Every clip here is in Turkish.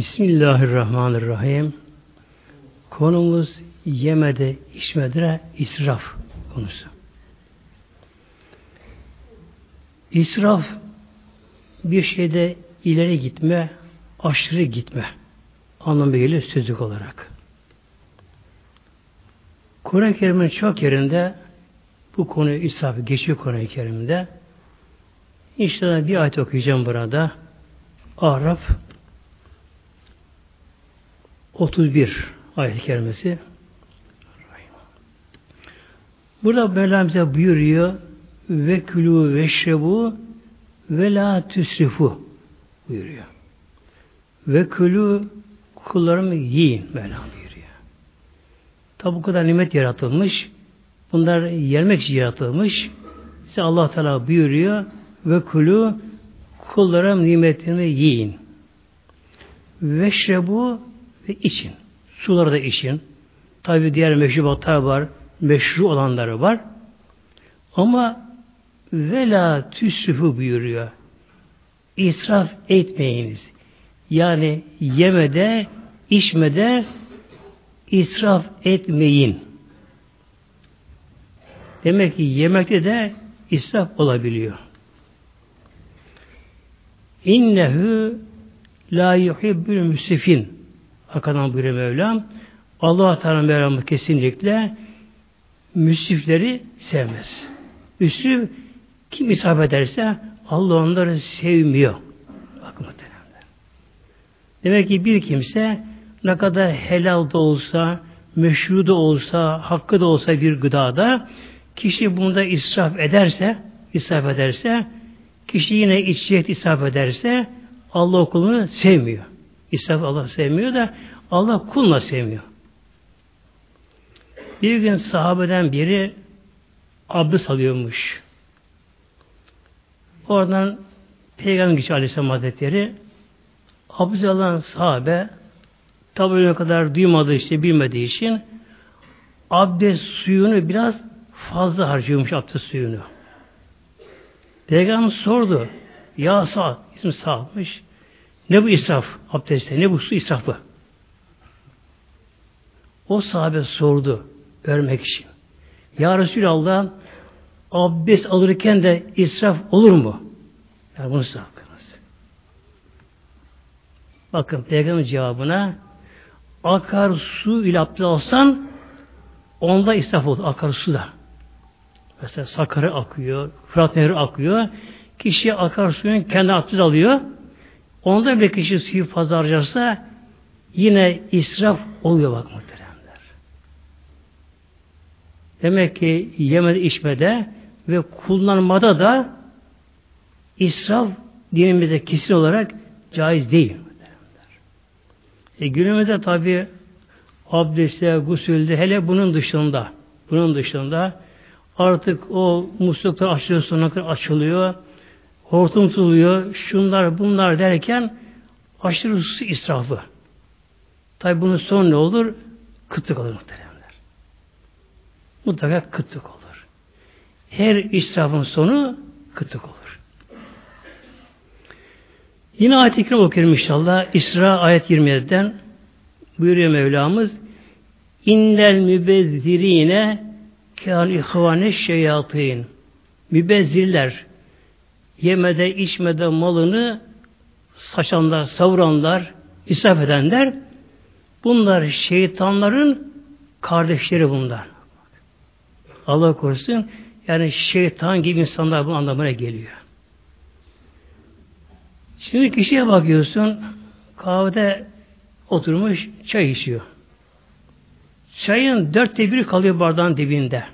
Bismillahirrahmanirrahim. Konumuz yemede, içmede israf konusu. İsraf bir şeyde ileri gitme, aşırı gitme anlamı geliyor sözlük olarak. Kur'an-ı Kerim'in çok yerinde bu konu israf geçiyor Kur'an-ı Kerim'de. İnşallah bir ayet okuyacağım burada. Araf 31 ayet-i kerimesi. Burada Mevlam bize buyuruyor ve külü ve şebu ve la tüsrifu buyuruyor. Ve külü kullarımı yiyin Mevlam buyuruyor. Tabi bu kadar nimet yaratılmış. Bunlar yermek için yaratılmış. İşte Allah Teala buyuruyor ve külü kullarım nimetini yiyin. Ve şebu ve için. Suları da için. Tabi diğer meşrubatlar var. Meşru olanları var. Ama vela tüsrüfü buyuruyor. İsraf etmeyiniz. Yani yemede, içmede israf etmeyin. Demek ki yemekte de israf olabiliyor. İnnehu la yuhibbül müsrifin Arkadan buyuruyor Mevlam. Allah Teala Mevlam'ı kesinlikle müsrifleri sevmez. Müsrif kim isabet ederse Allah onları sevmiyor. Bakın muhtemelen. Demek ki bir kimse ne kadar helal da olsa, meşru da olsa, hakkı da olsa bir gıdada kişi bunda israf ederse, israf ederse, kişi yine içecek israf ederse Allah okulunu sevmiyor. İsraf Allah sevmiyor da Allah kulla sevmiyor. Bir gün sahabeden biri abdest alıyormuş. Oradan Peygamber geçiyor Aleyhisselam Hazretleri abdest alan sahabe tabi öyle kadar duymadığı işte bilmediği için abdest suyunu biraz fazla harcıyormuş abdest suyunu. Peygamber sordu. Ya Sa'd, ismi Sa'd'mış. Ne bu israf abdestte? Ne bu su israfı? O sahabe sordu görmek için. Ya Resulallah abdest alırken de israf olur mu? Yani bunu sakınız. Bakın peygamber cevabına akar su ile abdest alsan onda israf olur. Akar su da. Mesela Sakarı akıyor, Fırat Nehri akıyor. Kişi akar suyun kendi abdest alıyor. Onda bir kişi suyu fazla harcarsa yine israf oluyor bak muhteremler. Demek ki yemede içmede ve kullanmada da israf dinimizde kesin olarak caiz değil. E günümüzde tabi abdestte, gusülde hele bunun dışında bunun dışında artık o musluklar açılıyor sonuna açılıyor hortum tutuluyor, şunlar bunlar derken aşırı su israfı. Tabi bunun sonu ne olur? Kıtlık olur muhteremler. Mutlaka kıtlık olur. Her israfın sonu kıtlık olur. Yine ayet-i kerim okuyorum inşallah. İsra ayet 27'den buyuruyor Mevlamız İnnel mübezzirine kâl ihvâne şeyatîn Mübezzirler yemede içmede malını saçanlar, savuranlar, israf edenler bunlar şeytanların kardeşleri bunlar. Allah korusun yani şeytan gibi insanlar bu anlamına geliyor. Şimdi kişiye bakıyorsun kahvede oturmuş çay içiyor. Çayın dörtte biri kalıyor bardağın dibinde.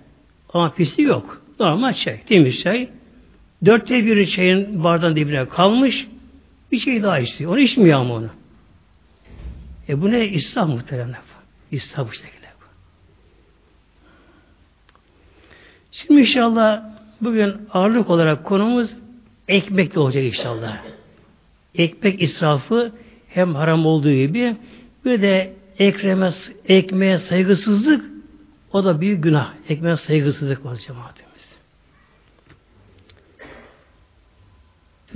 Ama pisi yok. Normal çay, temiz çay. Dörtte biri çayın bardağın dibine kalmış. Bir şey daha içiyor. Onu içmiyor ama onu. E bu ne? İsraf muhtemelen. İsraf bu şekilde. Şimdi inşallah bugün ağırlık olarak konumuz ekmek de olacak inşallah. Ekmek israfı hem haram olduğu gibi bir de ekreme, ekmeğe saygısızlık o da büyük günah. Ekmeğe saygısızlık var cemaat.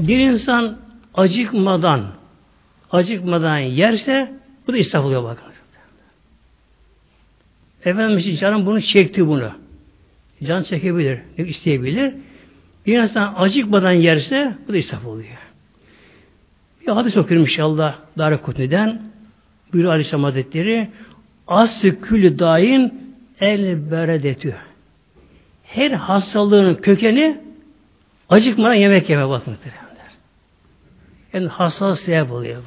Bir insan acıkmadan acıkmadan yerse bu da israf oluyor bakın. Efendimiz canım bunu çekti bunu. Can çekebilir, isteyebilir. Bir insan acıkmadan yerse bu da israf oluyor. Bir hadis okuyorum inşallah Dar Kutni'den. Buyuruyor Aleyhisselam Hazretleri Aslı külü dain el beredetü. Her hastalığın kökeni acıkmadan yemek yeme muhteremler. Yani hastalık sebep oluyor.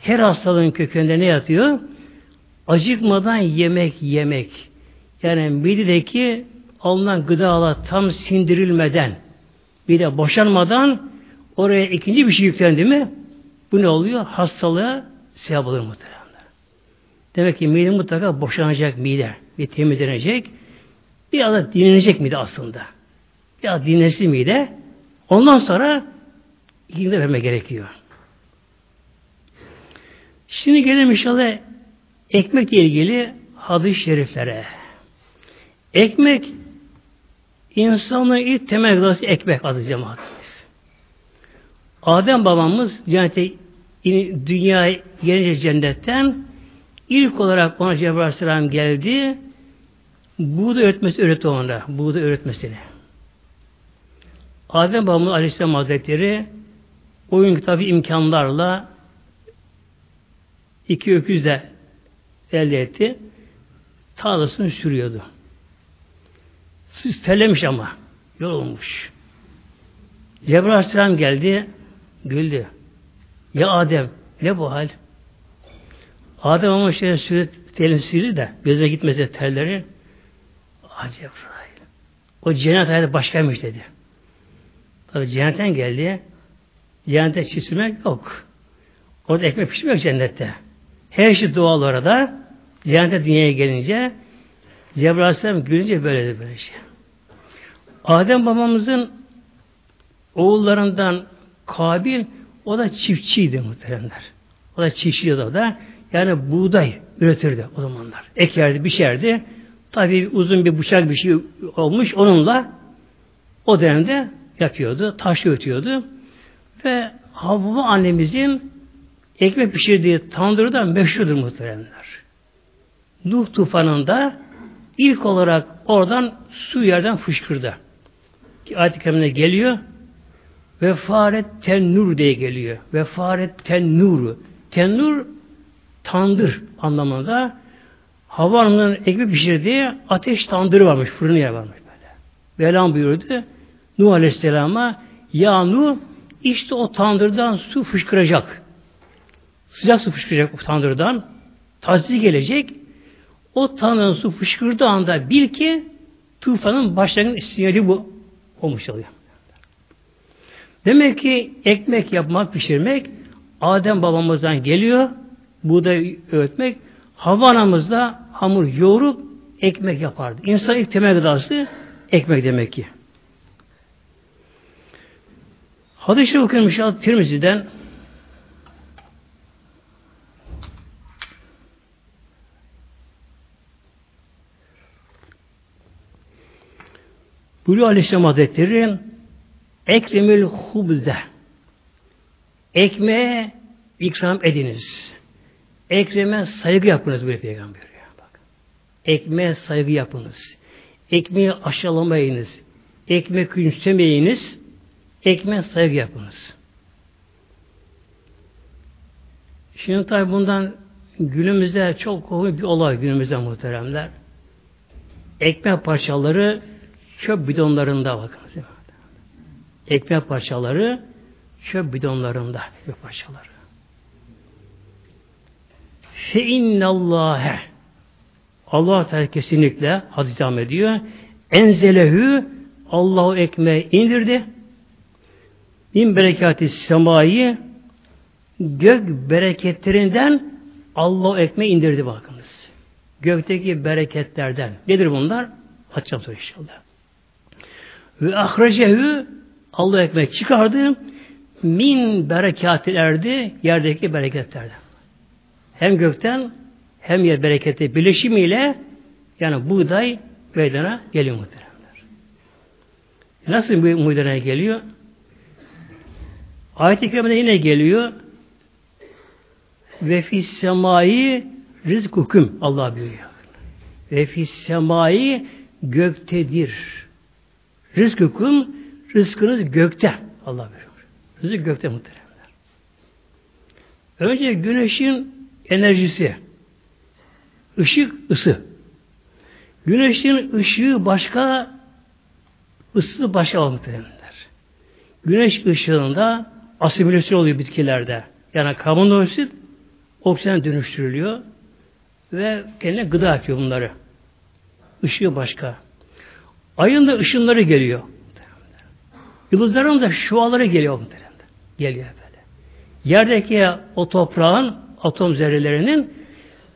Her hastalığın kökeninde ne yatıyor? Acıkmadan yemek yemek. Yani midedeki alınan gıdalar tam sindirilmeden bir de boşanmadan oraya ikinci bir şey yüklendi mi bu ne oluyor? Hastalığa sebep olur muhtemelen. Demek ki mide mutlaka boşanacak mide. Bir temizlenecek. Biraz da dinlenecek mide aslında. Biraz dinlensin mide. Ondan sonra ikinci verme gerekiyor. Şimdi gelelim inşallah ekmekle ilgili hadis-i şeriflere. Ekmek insanın ilk temel gıdası ekmek adı cemaatimiz. Adem babamız cennete dünyaya gelince cennetten ilk olarak ona Cebrail Aleyhisselam geldi. Buğday öğretmesi öğretti ona. Buğday öğretmesini. Adem babamız Aleyhisselam Hazretleri oyun kitabı imkanlarla iki öküz de elde etti. Tarlasını sürüyordu. Terlemiş ama. Yorulmuş. Cebrail Aleyhisselam geldi. Güldü. Ya Adem ne bu hal? Adem ama şöyle sürü telini sildi de gözüne gitmese terleri. Ah Cebrail. O cennet hayatı başkaymış dedi. Tabi cennetten geldi. Cennette çisilmek yok. Orada ekmek pişmiyor cennette. Her şey doğal orada. Cennete dünyaya gelince Cebrail Aleyhisselam gülünce böyle böyle şey. Adem babamızın oğullarından Kabil o da çiftçiydi muhteremler. O da çiftçiydi o da. Yani buğday üretirdi o zamanlar. Ekerdi, biçerdi. Tabi uzun bir bıçak bir şey olmuş. Onunla o dönemde yapıyordu. Taş ötüyordu. Ve Havva annemizin ekmek pişirdiği tandırı da meşhurdur muhteremler. Nuh tufanında ilk olarak oradan su yerden fışkırdı. Ayet-i geliyor. Ve faret tennur diye geliyor. Ve faret tennuru. Tennur tandır anlamında. Hava Hanım'ın ekmek pişirdiği ateş tandırı varmış. Fırını yer varmış böyle. Velam buyurdu. Nuh Aleyhisselam'a Ya Nuh işte o tandırdan su fışkıracak. Sıcak su fışkıracak o tandırdan. Taziye gelecek. O tandırdan su fışkırdığı anda bil ki tufanın başlangıç sinyali bu olmuş oluyor. Demek ki ekmek yapmak, pişirmek Adem babamızdan geliyor. Buğday anamız da hamur yoğurup ekmek yapardı. İnsan ilk temel gıdası ekmek demek ki. Hadis-i okuyorum inşallah Tirmizi'den Buyuruyor Aleyhisselam Hazretleri Ekremül hubze Ekmeğe ikram ediniz. Ekreme saygı yapınız böyle peygamber. Bak. Ekmeğe saygı yapınız. Ekmeği aşağılamayınız. Ekmek küçümsemeyiniz. Ekmeğe saygı yapınız. Şimdi tabi bundan günümüzde çok komik bir olay günümüzde muhteremler. Ekmek parçaları çöp bidonlarında bakın. Ekmek parçaları çöp bidonlarında ekmek parçaları. Fe innallâhe Allah Teala kesinlikle hadis ediyor. Enzelehü Allahu ekmeği indirdi. Bin berekati semayı gök bereketlerinden Allah ekmeği indirdi bakınız. Gökteki bereketlerden. Nedir bunlar? Açacağım sonra inşallah. Ve ahrecehu Allah ekmek çıkardı. Min berekat erdi yerdeki bereketlerden. Hem gökten hem yer bereketi birleşimiyle yani buğday meydana geliyor muhteremler. Nasıl bu meydana geliyor? Ayet-i Kerime'de yine geliyor. ve fis semai rizkukum Allah buyuruyor. Ve fis semai göktedir. Rizkukum rızkınız gökte Allah buyuruyor. Rızık gökte muhteremler. Önce güneşin enerjisi, ışık, ısı. Güneşin ışığı başka, ısısı başka muhteremler. Güneş ışığında asimilasyon oluyor bitkilerde. Yani karbondioksit oksijen dönüştürülüyor ve kendine gıda yapıyor bunları. Işığı başka. Ayın da ışınları geliyor. Yıldızların da şuaları geliyor. Geliyor böyle. Yerdeki o toprağın atom zerrelerinin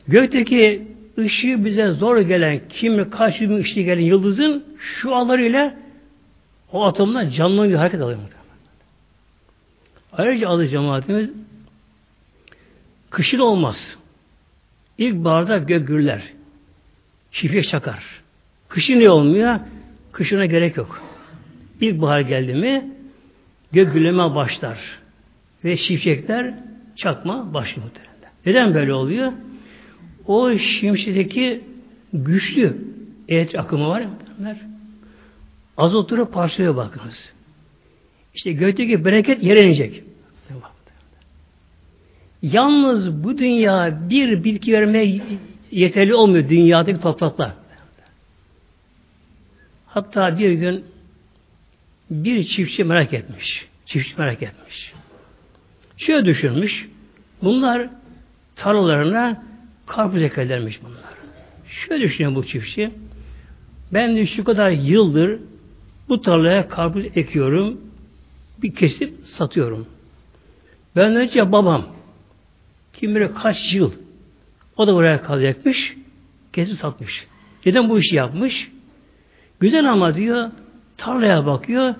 gökteki ışığı bize zor gelen kimi kaç bin ışığı gelen yıldızın şualarıyla o atomlar canlı hareket alıyor. Ayrıca adı cemaatimiz kışın olmaz. İlkbaharda gök gürler. Şifre çakar. Kışın ne olmuyor? Kışına gerek yok. İlkbahar geldi mi gök gürleme başlar. Ve şifrekler çakma başlıyor. Neden böyle oluyor? O şimşekteki güçlü et akımı var ya. Azotları parçalıyor bakınız. İşte gökteki bereket yere inecek. Yalnız bu dünya bir bitki vermeye yeterli olmuyor dünyadaki topraklar. Hatta bir gün bir çiftçi merak etmiş. Çiftçi merak etmiş. Şöyle düşünmüş. Bunlar tarlalarına karpuz ekerlermiş bunlar. Şöyle düşünüyor bu çiftçi. Ben de şu kadar yıldır bu tarlaya karpuz ekiyorum. Bir kesip satıyorum. Ben önce babam kim bilir kaç yıl o da buraya kalacakmış. Kesip satmış. Neden bu işi yapmış? Güzel ama diyor tarlaya bakıyor.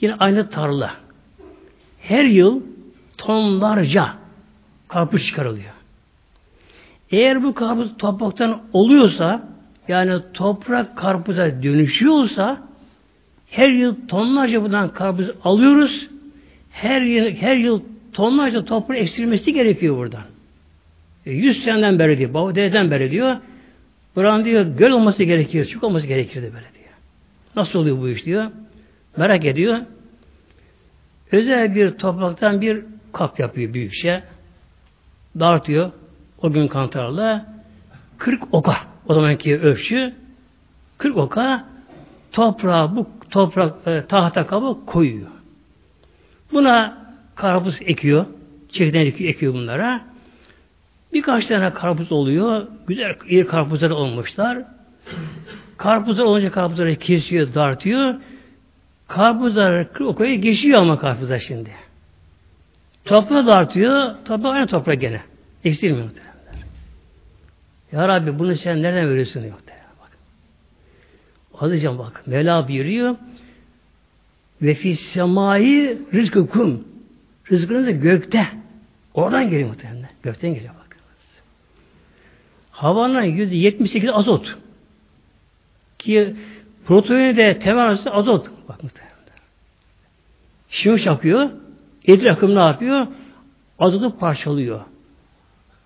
Yine aynı tarla. Her yıl tonlarca karpuz çıkarılıyor. Eğer bu karpuz topraktan oluyorsa yani toprak karpuza dönüşüyorsa her yıl tonlarca bundan karpuz alıyoruz. Her yıl, her yıl tonlarca toprağı eksilmesi gerekiyor buradan. E, 100 seneden beri diyor, baba dededen beri diyor. Buranın diyor göl olması gerekiyor, çuk olması gerekiyordu böyle diyor. Nasıl oluyor bu iş diyor. Merak ediyor. Özel bir topraktan bir kap yapıyor büyükçe. Dağıtıyor. O gün kantarla 40 oka. O zamanki ölçü 40 oka toprağa bu toprak e, tahta kabı koyuyor. Buna karpuz ekiyor. Çekirdeğini ekiyor, bunlara. Birkaç tane karpuz oluyor. Güzel iyi karpuzlar olmuşlar. Karpuzlar olunca karpuzları kesiyor, dartıyor. Karpuzlar o koyu geçiyor ama karpuzlar şimdi. Toprağı dartıyor. Toprak aynı toprak gene. Eksilmiyor. Ya Rabbi bunu sen nereden veriyorsun muhtemelen Alacağım bak. Mevla buyuruyor. Ve fis semai kum. Rızkınız da gökte. Oradan geliyor muhtemelen. Gökten geliyor bakınız. Havanın yüzde yetmiş azot. Ki proteini de temel azot. Bak muhtemelen. Şimdi çakıyor. Edir akım ne yapıyor? Azotu parçalıyor.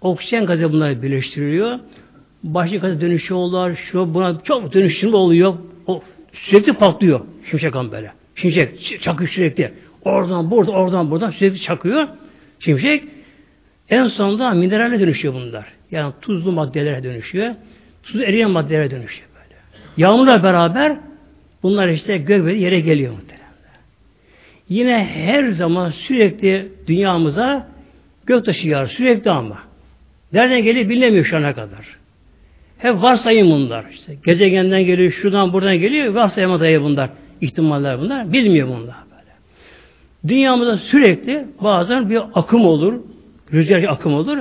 Oksijen gazı bunları birleştiriyor. Başka dönüşüyorlar. Şu buna çok dönüşümlü oluyor. O, sürekli patlıyor. Şimşek kan böyle. Şimşek çakıyor sürekli. Oradan burada, oradan buradan sürekli çakıyor. Şimşek. En sonunda minerale dönüşüyor bunlar. Yani tuzlu maddelere dönüşüyor. Tuzlu eriyen maddelere dönüşüyor böyle. Yağmurla beraber bunlar işte gökbeli yere geliyor muhtemelen. Yine her zaman sürekli dünyamıza göktaşı yağar. Sürekli ama. Nereden geliyor bilemiyor şu ana kadar. Hep varsayım bunlar. İşte gezegenden geliyor, şuradan buradan geliyor, varsayıma dayanıyor bunlar. İhtimaller bunlar. Bilmiyor bunlar böyle. Dünyamızda sürekli bazen bir akım olur, rüzgar akım olur.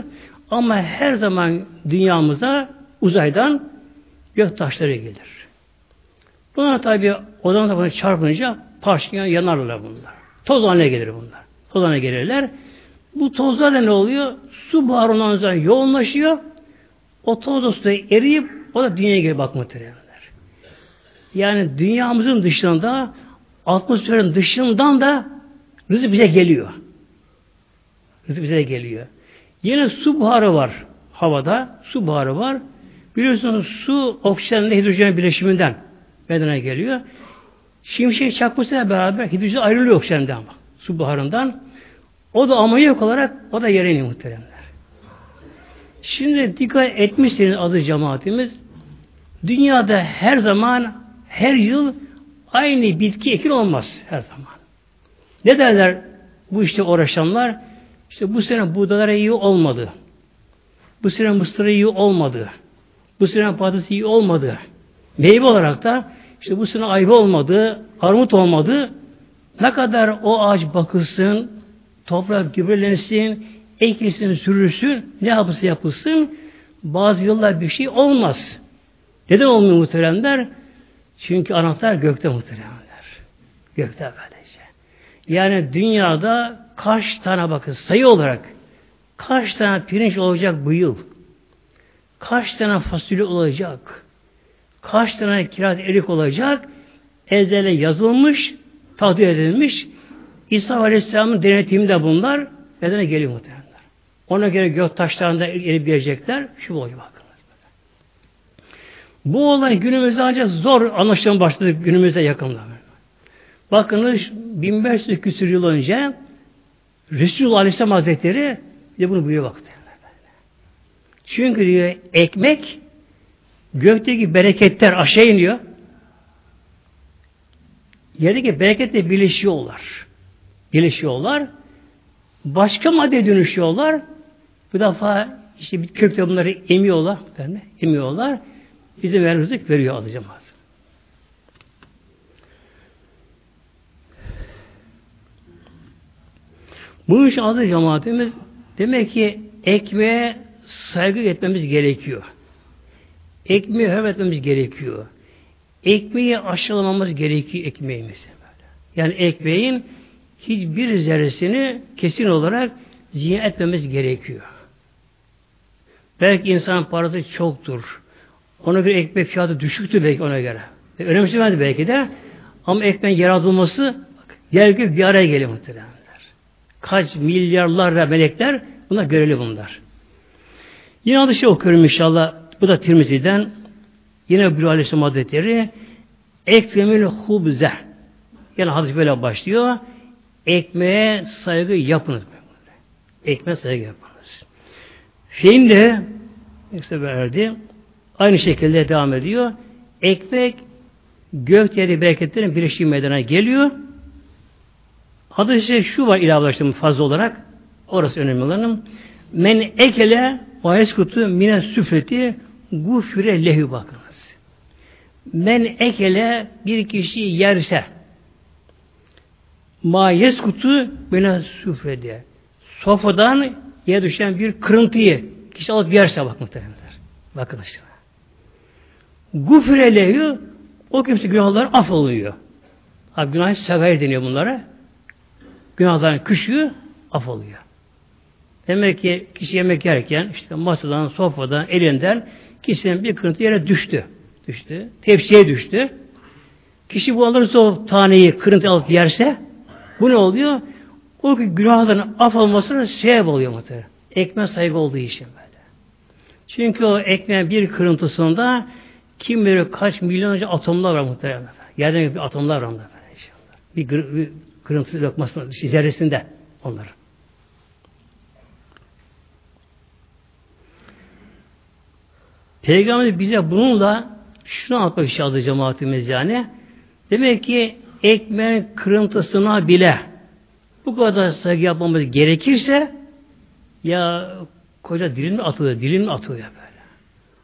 Ama her zaman dünyamıza uzaydan gök taşları gelir. Bunlar tabi odan tarafına çarpınca parçaya yanarlar bunlar. Toz haline gelir bunlar. Toz haline gelirler. Bu tozlarla ne oluyor? Su buharından yoğunlaşıyor. O toz eriyip o da dünyaya geri bakmak muhtemelenler. Yani dünyamızın dışında atmosferin dışından da rızık bize geliyor. Rızık bize geliyor. Yine su buharı var havada. Su buharı var. Biliyorsunuz su oksijenle hidrojen bileşiminden bedene geliyor. Şimşek çakmasıyla beraber hidrojen ayrılıyor oksijenden. Su buharından. O da amonyak olarak o da yere iniyor muhteremler. Şimdi dikkat etmişsiniz adı cemaatimiz. Dünyada her zaman her yıl aynı bitki ekin olmaz her zaman. Ne derler bu işte uğraşanlar? İşte bu sene buğdalara iyi olmadı. Bu sene mısırı iyi olmadı. Bu sene patates iyi olmadı. Meyve olarak da işte bu sene ayva olmadı, armut olmadı. Ne kadar o ağaç bakılsın, toprak gübrelensin, ekilsin, sürülsün, ne yapısı yapılsın, bazı yıllar bir şey olmaz. Neden olmuyor muhteremler? Çünkü anahtar gökte muhteremler. Gökte böylece. Yani dünyada kaç tane bakın sayı olarak kaç tane pirinç olacak bu yıl? Kaç tane fasulye olacak? Kaç tane kiraz erik olacak? Ezele yazılmış, takdir edilmiş. İsa Aleyhisselam'ın denetiminde bunlar bedene geliyor muhtemelen. Ona göre gök taşlarında erip gelecekler. Şu oluyor bakınız. Bu olay günümüzde ancak zor anlaşılma başladı günümüzde yakında. Bakınız 1500 küsur yıl önce Resulullah Aleyhisselam Hazretleri de bunu buyuruyor baktı. Çünkü diyor ekmek gökteki bereketler aşağı iniyor. Yerdeki bereketle birleşiyorlar. Birleşiyorlar. Başka madde dönüşüyorlar. Bu defa işte bir kökte bunları emiyorlar. Yani, emiyorlar. Bize ver rızık veriyor cemaat. Bu iş adı cemaatimiz demek ki ekmeğe saygı etmemiz gerekiyor. Ekmeği hürmetmemiz gerekiyor. Ekmeği aşılamamız gerekiyor ekmeğimizi. Yani ekmeğin hiçbir zerresini kesin olarak ziyan etmemiz gerekiyor. Belki insan parası çoktur. Ona göre ekmek fiyatı düşüktür belki ona göre. E, önemsemedi belki de. Ama ekmeğin yaratılması yer gibi bir araya geliyor muhtemelenler. Kaç milyarlarla melekler buna göreli bunlar. Yine adı şey okuyorum inşallah. Bu da Tirmizi'den. Yine bir Aleyhisselam Hazretleri Ekremül hubze. Yani hadis böyle başlıyor. Ekmeğe saygı yapınız. Ekmeğe saygı yapınız. Şeyin de işte verdi. Aynı şekilde devam ediyor. Ekmek gök yeri bereketlerin birleştiği meydana geliyor. İşte şu var ilave fazla olarak. Orası önemli olanım. Men ekele ve eskutu mine süfreti gufre lehü bakınız. Men ekele bir kişi yerse ma yeskutu mine süfreti sofradan yere düşen bir kırıntıyı kişi alıp yerse bak muhtemelenler. Bakın işte. Gufre lehü o kimse günahlar af oluyor. Abi günah sagayr deniyor bunlara. Günahların küçüğü af oluyor. Demek ki kişi yemek yerken işte masadan, sofradan, elinden kişinin bir kırıntı yere düştü. Düştü. Tepsiye düştü. Kişi bu alırsa o taneyi kırıntı alıp yerse bu ne oluyor? O ki günahların af olmasına sebep oluyor muhtemelen. Ekmek saygı olduğu için böyle. Çünkü o ekmeğin bir kırıntısında kim bilir kaç milyonca atomlar var muhtemelen. Yerden bir atomlar var muhtemelen. Bir, bir kırıntı lokmasında, zerresinde onların. Peygamber bize bununla şunu anlatmak istiyor cemaatimiz yani. Demek ki ekmeğin kırıntısına bile bu kadar saygı yapmamız gerekirse ya koca dilim mi atılıyor, dilim mi atılıyor böyle.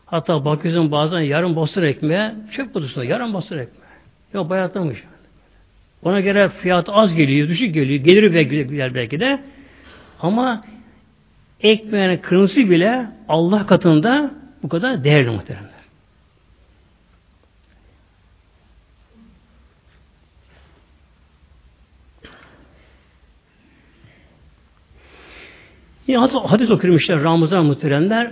Hatta bakıyorsun bazen yarım basır ekmeğe çöp kutusunda yarım basır ekmeğe. Ya bayatlamış. Ona göre fiyat az geliyor, düşük geliyor. Geliri belki, belki de. Ama ekmeğin kırmızı bile Allah katında bu kadar değerli muhteremler. Yine hadis işte Ramazan muhteremler.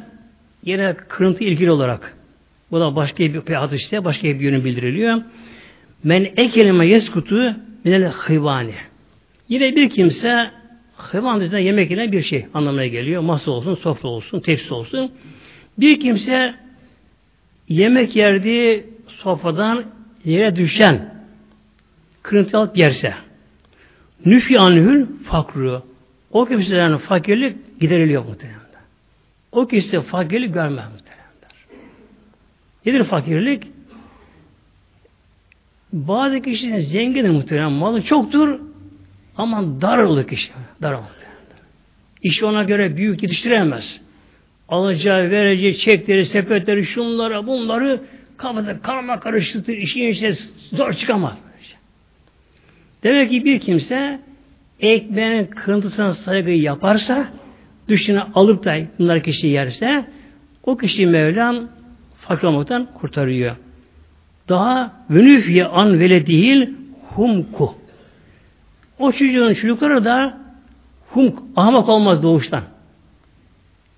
Yine kırıntı ilgili olarak. Bu da başka bir hadiste başka bir yönü bildiriliyor. Men ekelime yeskutu minel hıvani. Yine bir kimse Hayvan dışında yemek yenen bir şey anlamına geliyor. Masa olsun, sofra olsun, tepsi olsun. Bir kimse yemek yerdiği sofradan yere düşen kırıntı alıp yerse nüfi anhül fakru o kimselerin fakirlik gideriliyor muhtemelen. O kişi fakirlik görmez muhtemelen. Nedir fakirlik? Bazı kişinin zengin muhtemelen malı çoktur ama dar olur kişi. Dar olur. İşi ona göre büyük yetiştiremez. Alacağı, vereceği çekleri, sepetleri, şunları, bunları kafada karma karıştırır, işin içine zor çıkamaz. Demek ki bir kimse ekmeğin kırıntısına saygı yaparsa, düşüne alıp da bunlar kişi yerse, o kişi Mevlam fakir olmaktan kurtarıyor. Daha vünüfiye an vele değil humku. O çocuğun çocukları da humk, ahmak olmaz doğuştan.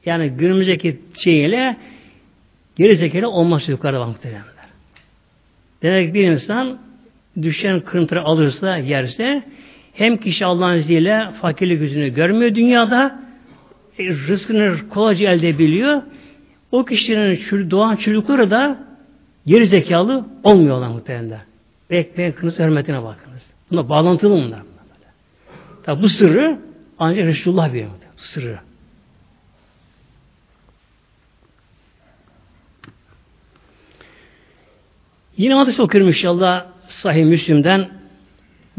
Yani günümüzdeki şeyiyle geri zekalı olmaz çocuklarda muhtemelenler. Demek bir insan düşen kırıntıları alırsa, yerse hem kişi Allah'ın izniyle fakirlik yüzünü görmüyor dünyada e, rızkını kolayca elde edebiliyor. O kişinin doğan çocukları da geri zekalı olmuyorlar muhtemelen. Ekmeğin kırmızı hürmetine bakınız. Buna bağlantılı bunlar. Tabi bu sırrı ancak Resulullah biliyor. Bu sırrı. Yine hadis okuyorum inşallah Sahih Müslim'den.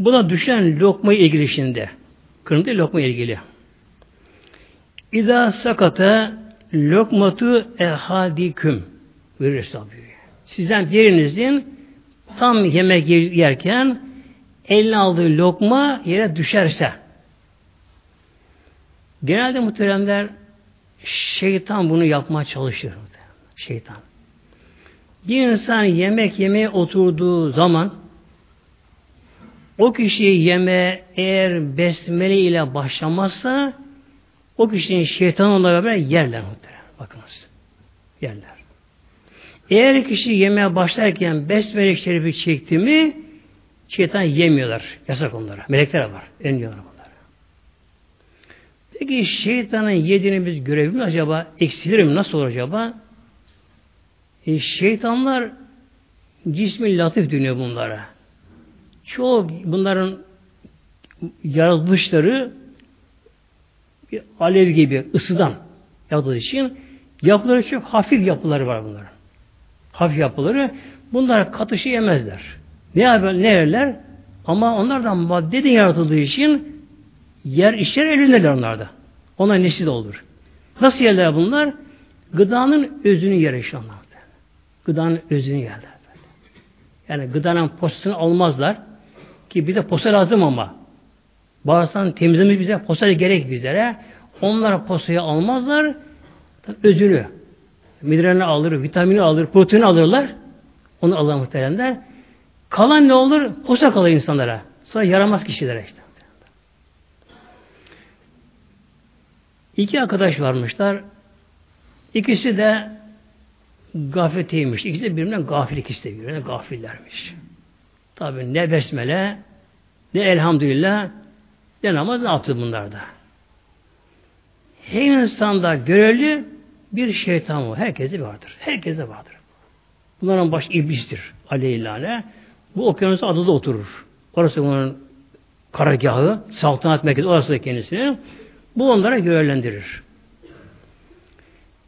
Bu da düşen lokma ilgili şimdi. Kırmızı lokma ilgili. İza sakata lokmatu ehadiküm buyuruyor Sizden birinizin tam yemek yerken eline aldığı lokma yere düşerse genelde muhteremler şeytan bunu yapmaya çalışır. Şeytan. Bir insan yemek yemeye oturduğu zaman o kişi yeme eğer besmele ile başlamazsa o kişinin şeytan onunla beraber yerler muhtemelen. Bakınız. Yerler. Eğer kişi yemeğe başlarken besmele şerifi çekti mi şeytan yemiyorlar. Yasak onlara. Melekler var. Enliyorlar bunları. Peki şeytanın yediğini biz görebilir mi acaba? Eksilir mi? Nasıl olur acaba? E, şeytanlar cismi latif dönüyor bunlara. Çoğu bunların yaratılışları alev gibi ısıdan yapıldığı için yapıları çok hafif yapıları var bunların. Hafif yapıları. Bunlar katışı yemezler. Ne yapar, ne yerler? Ama onlardan maddeden yaratıldığı için yer işler elindeler onlarda. Ona nesi de olur. Nasıl yerler bunlar? Gıdanın özünü yer inşallah. Gıdanın özünü yerler. Yani gıdanın posasını almazlar. Ki bize posa lazım ama. Bağırsan temizlemek bize posa gerek bizlere. Onlar posayı almazlar. Özünü. Mineralini alır, vitamini alır, proteini alırlar. Onu Allah muhteremler. Kalan ne olur? Posa kalır insanlara. Sonra yaramaz kişilere işte. İki arkadaş varmışlar. İkisi de gafleteymiş. İkisi de birbirinden gafil ikisi de birbirine gafillermiş. Tabi ne besmele ne elhamdülillah ne namaz ne yaptı bunlar da. Her insanda görevli bir şeytan var. Herkese vardır. Herkese vardır. Bunların baş iblistir. Aleyhillâne. Bu okyanus adada oturur. Orası bunun karargahı, saltanat merkezi orası da kendisini. Bu onlara görevlendirir.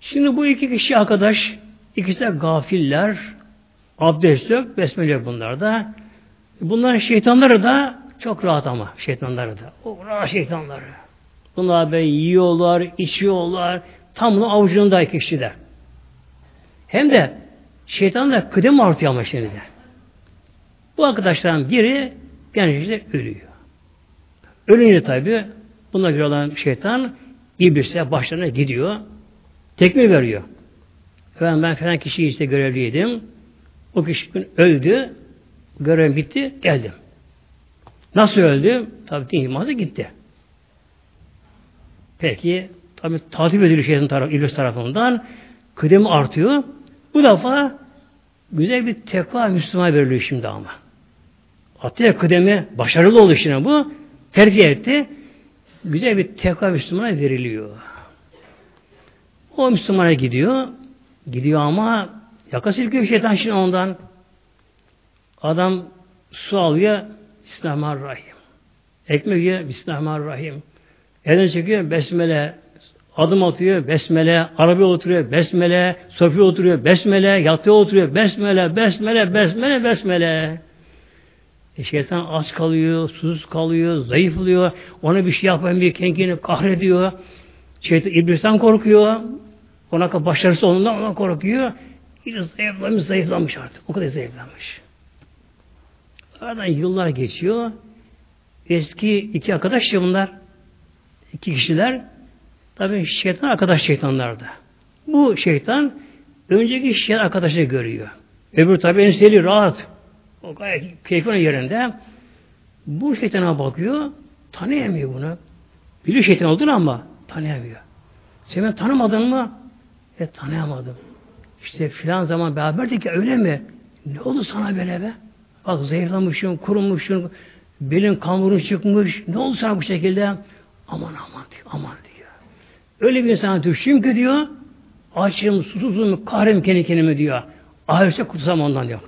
Şimdi bu iki kişi arkadaş, ikisi de gafiller, abdest yok, besmele yok bunlar şeytanları da çok rahat ama şeytanları da. O rahat şeytanları. Bunlar böyle yiyorlar, içiyorlar. Tam bunun avucunda kişi de. Hem de şeytan da kıdem artıyor ama şimdi de. Bu arkadaşların biri gençlikte ölüyor. Ölünce tabi buna göre olan şeytan iblise başlarına gidiyor. Tekme veriyor. Efendim ben falan kişiyi işte görevliydim. O kişi öldü. Görev bitti. Geldim. Nasıl öldü? Tabi din imanı gitti. Peki tabi takip ediliyor şeytan taraf, iblis tarafından. Kıdemi artıyor. Bu defa güzel bir tekva Müslüman veriliyor şimdi ama. Atıyor kıdemi başarılı oldu şimdi bu. Tercih etti. güzel bir tekva Müslümana veriliyor. O Müslümana gidiyor. Gidiyor ama yaka silkiyor şeytan şimdi ondan. Adam su alıyor. Bismillahirrahmanirrahim. Ekmek yiyor. Bismillahirrahmanirrahim. Elini çekiyor. Besmele. Adım atıyor. Besmele. Arabaya oturuyor. Besmele. Sofya oturuyor. Besmele. Yatıyor oturuyor. Besmele. Besmele. Besmele. Besmele. E şeytan aç kalıyor, susuz kalıyor, zayıflıyor. Ona bir şey yapmayın bir kendini kahrediyor. Şeytan iblisten korkuyor. Ona başarısı ondan ona korkuyor. Zayıflamış, zayıflamış artık. O kadar zayıflamış. Aradan yıllar geçiyor. Eski iki arkadaş ya bunlar. İki kişiler. Tabi şeytan arkadaş şeytanlardı. Bu şeytan önceki şeytan arkadaşı görüyor. Öbür tabi enseli rahat. O gayet keyfinin yerinde. Bu şeytana bakıyor. Tanıyamıyor bunu. Biliyor şeytan olduğunu ama tanıyamıyor. Sen ben tanımadın mı? E tanıyamadım. İşte filan zaman beraberdik ya öyle mi? Ne oldu sana böyle be? Bak zehirlenmişsin, kurumuşsun, belin kamburun çıkmış. Ne oldu sana bu şekilde? Aman aman diyor, aman diyor. Öyle bir insana düştüm ki diyor, açım, susuzum, kahrım kendi kendime diyor. Ahirete kutsam ondan diyor.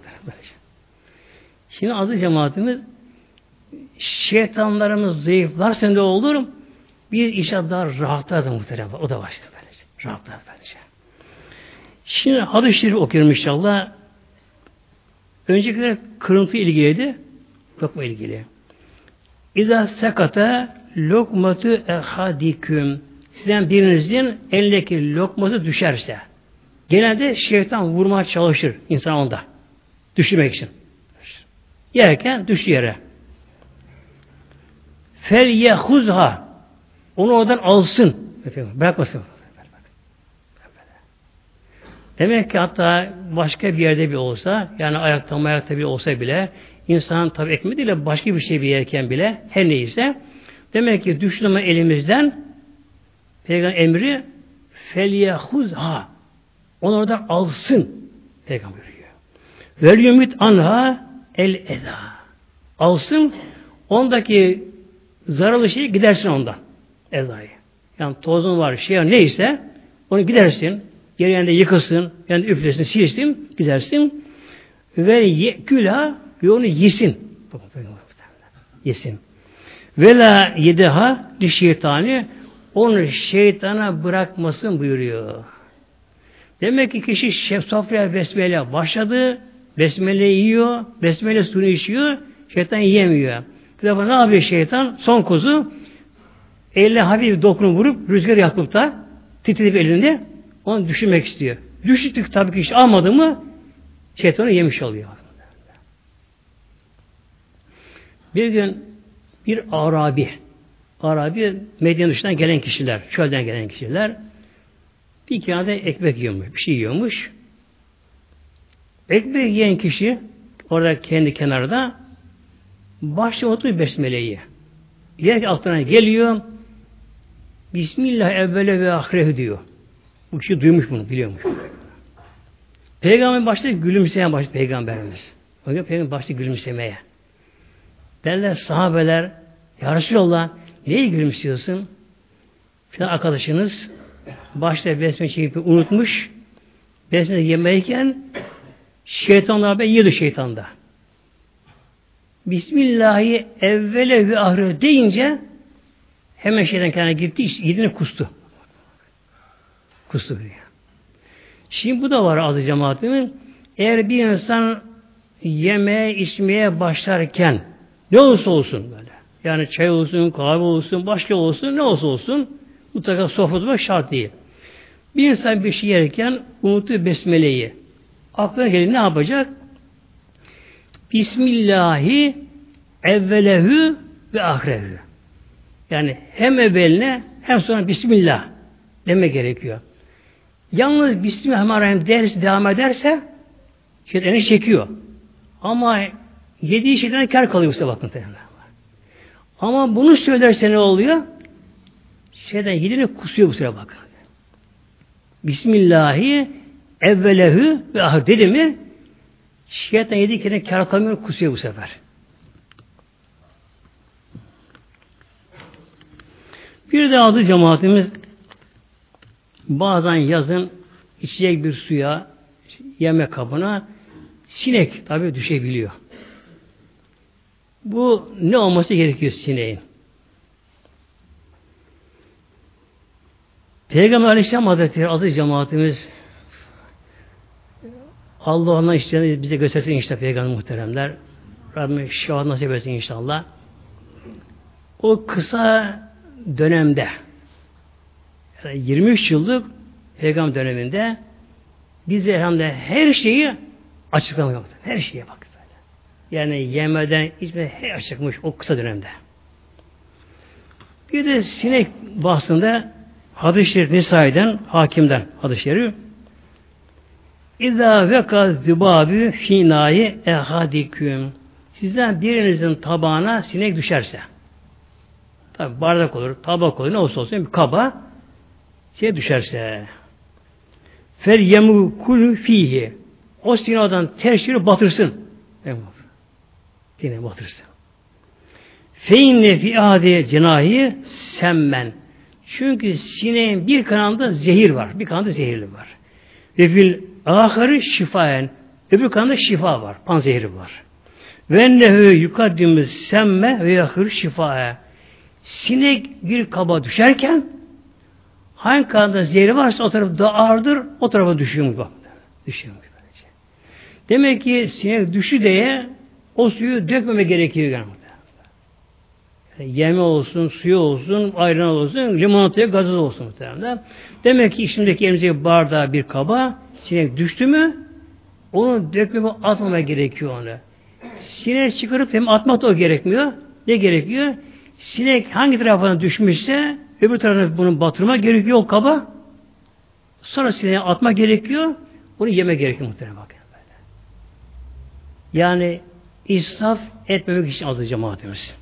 Şimdi adı cemaatimiz şeytanlarımız zayıflarsa ne olur? Bir işe daha rahatlar da muhterem. O da başlıyor böylece. Rahatlar böylece. Şimdi hadis-i şerif okuyorum inşallah. Öncekiler kırıntı ilgiliydi. Lokma ilgili. İza sekata lokmatu ehadiküm sizden birinizin elindeki lokması düşerse genelde şeytan vurmaya çalışır insan onda. Düşürmek için. Yerken düş yere. Fel yehuzha onu oradan alsın. Bırakmasın. Demek ki hatta başka bir yerde bir olsa, yani ayakta ayakta bir olsa bile, insan tabi ekmeği değil başka bir şey bir yerken bile, her neyse, demek ki düşleme elimizden, Peygamber emri, felyehuzha, onu oradan alsın, Peygamber buyuruyor. Vel yumit anha el eda. Alsın, ondaki zararlı şeyi gidersin ondan. Ezayı. Yani tozun var, şey neyse, onu gidersin, Yer yerinde yıkılsın, yani üflesin, silsin, gidersin. Ve yeküla ve onu yesin. Yesin. Ve la yedeha li şeytani onu şeytana bırakmasın buyuruyor. Demek ki kişi şef sofraya besmele başladı, besmele yiyor, besmele suyunu içiyor, şeytan yiyemiyor. Bir defa ne yapıyor şeytan? Son kuzu elle hafif dokunu vurup rüzgar yapıp da titredip elinde onu düşünmek istiyor. Düştük tabii ki işte almadı mı şeytanı yemiş oluyor. Bir gün bir Arabi Arabi Medine dışından gelen kişiler, çölden gelen kişiler bir kağıda ekmek yiyormuş, bir şey yiyormuş. Ekmek yiyen kişi orada kendi kenarda başlıyor oturuyor besmeleyi. Yer altına geliyor Bismillah evvele ve ahirehu diyor. Bu kişi duymuş bunu, biliyormuş. Peygamber başta gülümseyen başta peygamberimiz. Bakın peygamber başta gülümsemeye. Derler sahabeler, Ya Resulallah, neyi gülümsüyorsun? Filan arkadaşınız başta besmele çekip unutmuş. Besmele yemeyken şeytanlar ben yiyordu şeytanda. Bismillahi evvele ve ahire deyince hemen şeytan kendine gitti, yediğini kustu. Kustu diyor. Şimdi bu da var azı cemaatimin. Eğer bir insan yemeye, içmeye başlarken ne olursa olsun böyle. Yani çay olsun, kahve olsun, başka olsun, ne olsa olsun mutlaka sofrada şart değil. Bir insan bir şey yerken unutuyor besmeleyi. Aklına gelir ne yapacak? Bismillahi evvelehu ve ahrehu. Yani hem evveline hem sonra Bismillah deme gerekiyor. Yalnız Bismillahirrahmanirrahim ders devam ederse şeytanı çekiyor. Ama yediği şeyden kar kalıyor size bakın. Ama bunu söylerse ne oluyor? Şeytan yediğini kusuyor bu sıra bakın. Bismillahi evvelehu ve ahir dedi mi şeytan yediği kendine kar kalmıyor kusuyor bu sefer. Bir de adı cemaatimiz bazen yazın içecek bir suya, yemek kabına sinek tabi düşebiliyor. Bu ne olması gerekiyor sineğin? Peygamber Aleyhisselam Hazretleri adı cemaatimiz Allah ona işte bize göstersin işte peygamber muhteremler. Rabbim şifa nasip etsin inşallah. O kısa dönemde 23 yıllık peygamber döneminde bize elhamdülillah her şeyi açıklamıyor. Her şeye bak. Yani yemeden içmeden her açıkmış o kısa dönemde. Bir de sinek bahsinde hadis-i şerif Nisai'den, hakimden hadis-i şerif İzâ veka zibâbü fînâi ehadiküm Sizden birinizin tabağına sinek düşerse tabi bardak olur, tabak olur, ne olsa olsun bir kaba sinek düşerse fer yemu kul fihi o sinadan ters batırsın. Yine batırsın. Feinne fi adi cenahi semmen. Çünkü sineğin bir kanalında zehir var. Bir kanalda zehirli var. Ve fil ahari şifaen. Öbür kanalda şifa var. Panzehiri var. Ve ennehu yukaddimü semme ve yahır şifae. Sinek bir kaba düşerken hangi kanalda zehri varsa o taraf daha ağırdır, o tarafa düşüyormuş bak. Düşüyormuş böylece. Demek ki sinek düşü diye o suyu dökmeme gerekiyor yani. Yeme olsun, suyu olsun, ayran olsun, limonataya gazoz olsun muhtemelen. Demek ki içindeki elimizdeki bardağı bir kaba sinek düştü mü onu dökmeme atmama gerekiyor onu. Sinek çıkarıp hem atmak da o gerekmiyor. Ne gerekiyor? Sinek hangi tarafına düşmüşse öbür tarafına bunu batırma gerekiyor o kaba. Sonra sineğe atma gerekiyor. Bunu yeme gerekiyor muhtemelen böyle. Yani israf etmemek için azı cemaatimiz.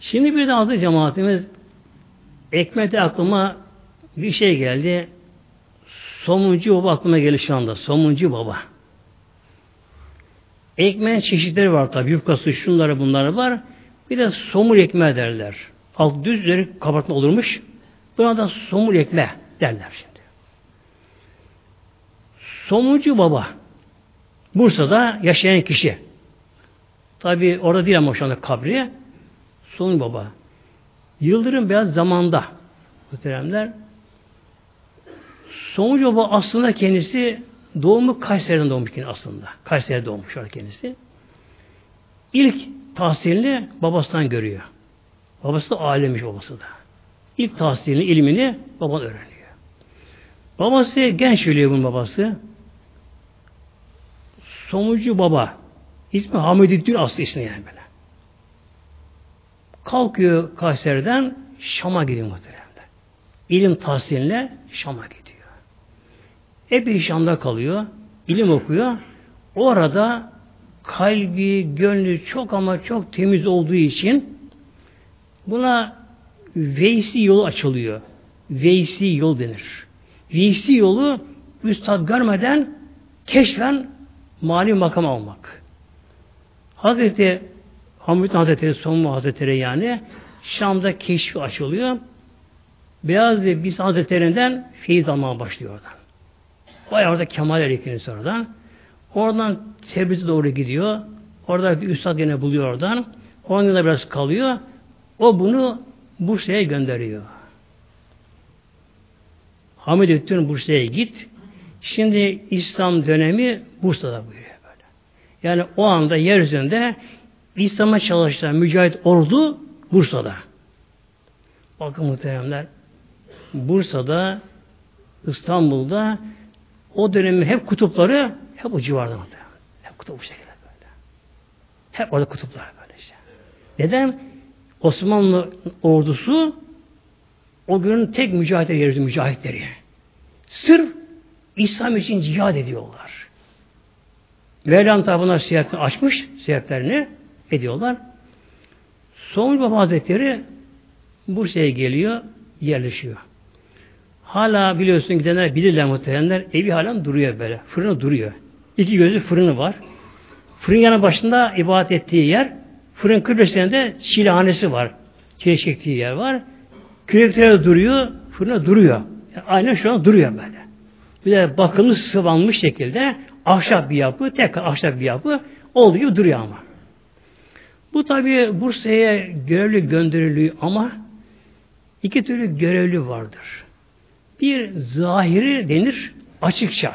Şimdi bir de adı cemaatimiz ekmekte aklıma bir şey geldi. Somuncu baba aklıma geldi şu anda. Somuncu baba. Ekmeğin çeşitleri var tabi. Yufkası şunları bunları var. Bir de somur ekmeği derler. Alt düz üzeri kabartma olurmuş. Buna da somur ekmeği derler şimdi. Somuncu baba. Bursa'da yaşayan kişi. Tabi orada değil ama şu anda kabri. Son baba. Yıldırım beyaz zamanda muhteremler Sonuç baba aslında kendisi doğumu Kayseri'den doğmuş aslında. Kayseri'de doğmuş kendisi. İlk tahsilini babasından görüyor. Babası da alemmiş babası da. İlk tahsilini, ilmini baban öğreniyor. Babası genç ölüyor bunun babası. Somucu baba. İsmi Hamidüddin aslı ismi yani böyle. Kalkıyor Kayseri'den Şam'a gidiyor muhtemelen. İlim tahsiline Şam'a gidiyor. Epey Şam'da kalıyor. ilim okuyor. Orada kalbi, gönlü çok ama çok temiz olduğu için buna Veysi yolu açılıyor. Veysi yol denir. Veysi yolu üstad görmeden keşfen mali makam almak. Hazreti Hamid Hazretleri, Sonmu Hazretleri yani Şam'da keşfi açılıyor. Beyaz ve Biz Hazretlerinden feyiz almaya başlıyor oradan. Bayağı orada kemal erikini sonradan. Oradan Tebriz'e doğru gidiyor. Orada bir üstad gene buluyor oradan. Onun da biraz kalıyor. O bunu Bursa'ya gönderiyor. Hamid Öttür'ün Bursa'ya git. Şimdi İslam dönemi Bursa'da buyuruyor böyle. Yani o anda yeryüzünde İslam'a çalışan mücahit ordu Bursa'da. Bakın muhteremler Bursa'da İstanbul'da o dönemin hep kutupları hep o civarda muhterem. Hep kutup bu şekilde böyle. Hep orada kutuplar böyle işte. Neden? Osmanlı ordusu o günün tek mücahitleri yeryüzü mücahitleri. Sırf İslam için cihad ediyorlar. Mevlam tarafından siyasetini açmış, sebeplerini ediyorlar. Sonuç Baba Hazretleri Bursa'ya geliyor, yerleşiyor. Hala biliyorsun gidenler bilirler muhtemelenler. Evi hala duruyor böyle. Fırını duruyor. İki gözü fırını var. Fırın yanı başında ibadet ettiği yer Fırın kıblesinde çilehanesi var. Çile çektiği yer var. Kürekleri duruyor, fırına duruyor. Yani aynen şu an duruyor böyle. Bir de bakımlı sıvanmış şekilde ahşap bir yapı, tekrar ahşap bir yapı olduğu gibi duruyor ama. Bu tabi Bursa'ya görevli gönderiliyor ama iki türlü görevli vardır. Bir zahiri denir, açıkça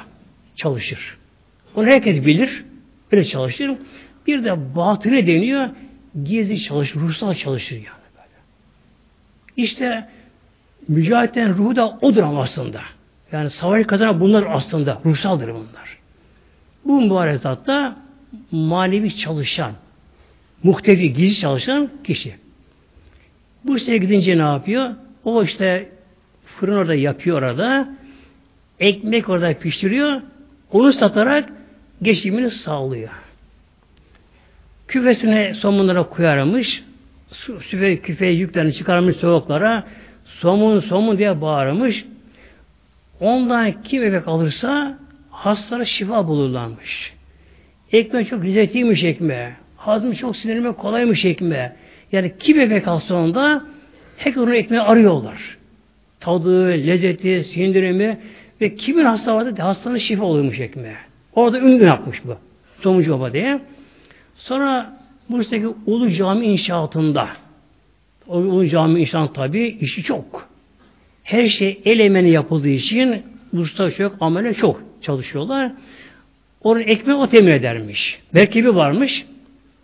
çalışır. Onu herkes bilir, öyle çalışır. Bir de batını deniyor, gizli çalışır, ruhsal çalışır yani böyle. İşte mücahitten ruhu da odur ama aslında. Yani savaş kazanan bunlar aslında, ruhsaldır bunlar. Bu mübarek zatta manevi çalışan, muhtevi, gizli çalışan kişi. Bu işte gidince ne yapıyor? O işte fırın orada yapıyor orada. Ekmek orada pişiriyor. Onu satarak geçimini sağlıyor. Küfesine somunlara koyarmış. Süfe küfeye yüklerini çıkarmış soğuklara. Somun somun diye bağırmış. Ondan kim ekmek alırsa hastalara şifa bulurlarmış. Ekmek çok lezzetliymiş ekmeğe. Hazmı çok sinirime kolaymış ekmeğe. Yani kim ekmek alsa onda hep onun ekmeği arıyorlar. Tadı, lezzeti, sindirimi ve kimin hasta vardı hastanın şifa oluyormuş ekmeğe. Orada ünlü yapmış bu. Somucu Baba diye. Sonra Bursa'daki Ulu Cami inşaatında o Ulu Cami inşaat tabi işi çok. Her şey el emeğine yapıldığı için usta çok, amele çok çalışıyorlar. Onun ekmeği o temin edermiş. Merkebi varmış.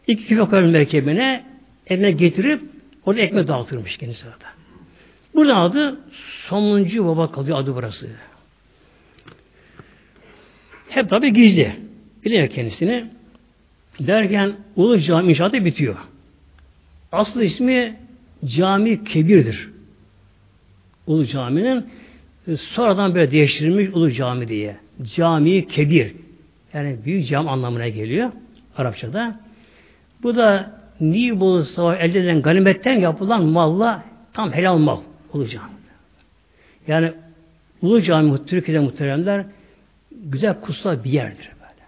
İki kilo merkebine eline getirip orada ekmek dağıtırmış kendisi orada. Burada adı sonuncu baba kalıyor adı burası. Hep tabi gizli. Biliyor kendisini. Derken Ulu Cami inşaatı bitiyor. Aslı ismi Cami Kebir'dir. Ulu Cami'nin e, sonradan böyle değiştirilmiş Ulu Cami diye. Cami Kebir. Yani büyük cam anlamına geliyor Arapçada. Bu da Nibolu Savaş elde edilen ganimetten yapılan malla tam helal mal Ulu Cami. Yani Ulu Cami Türkiye'de muhteremler güzel kutsal bir yerdir böyle.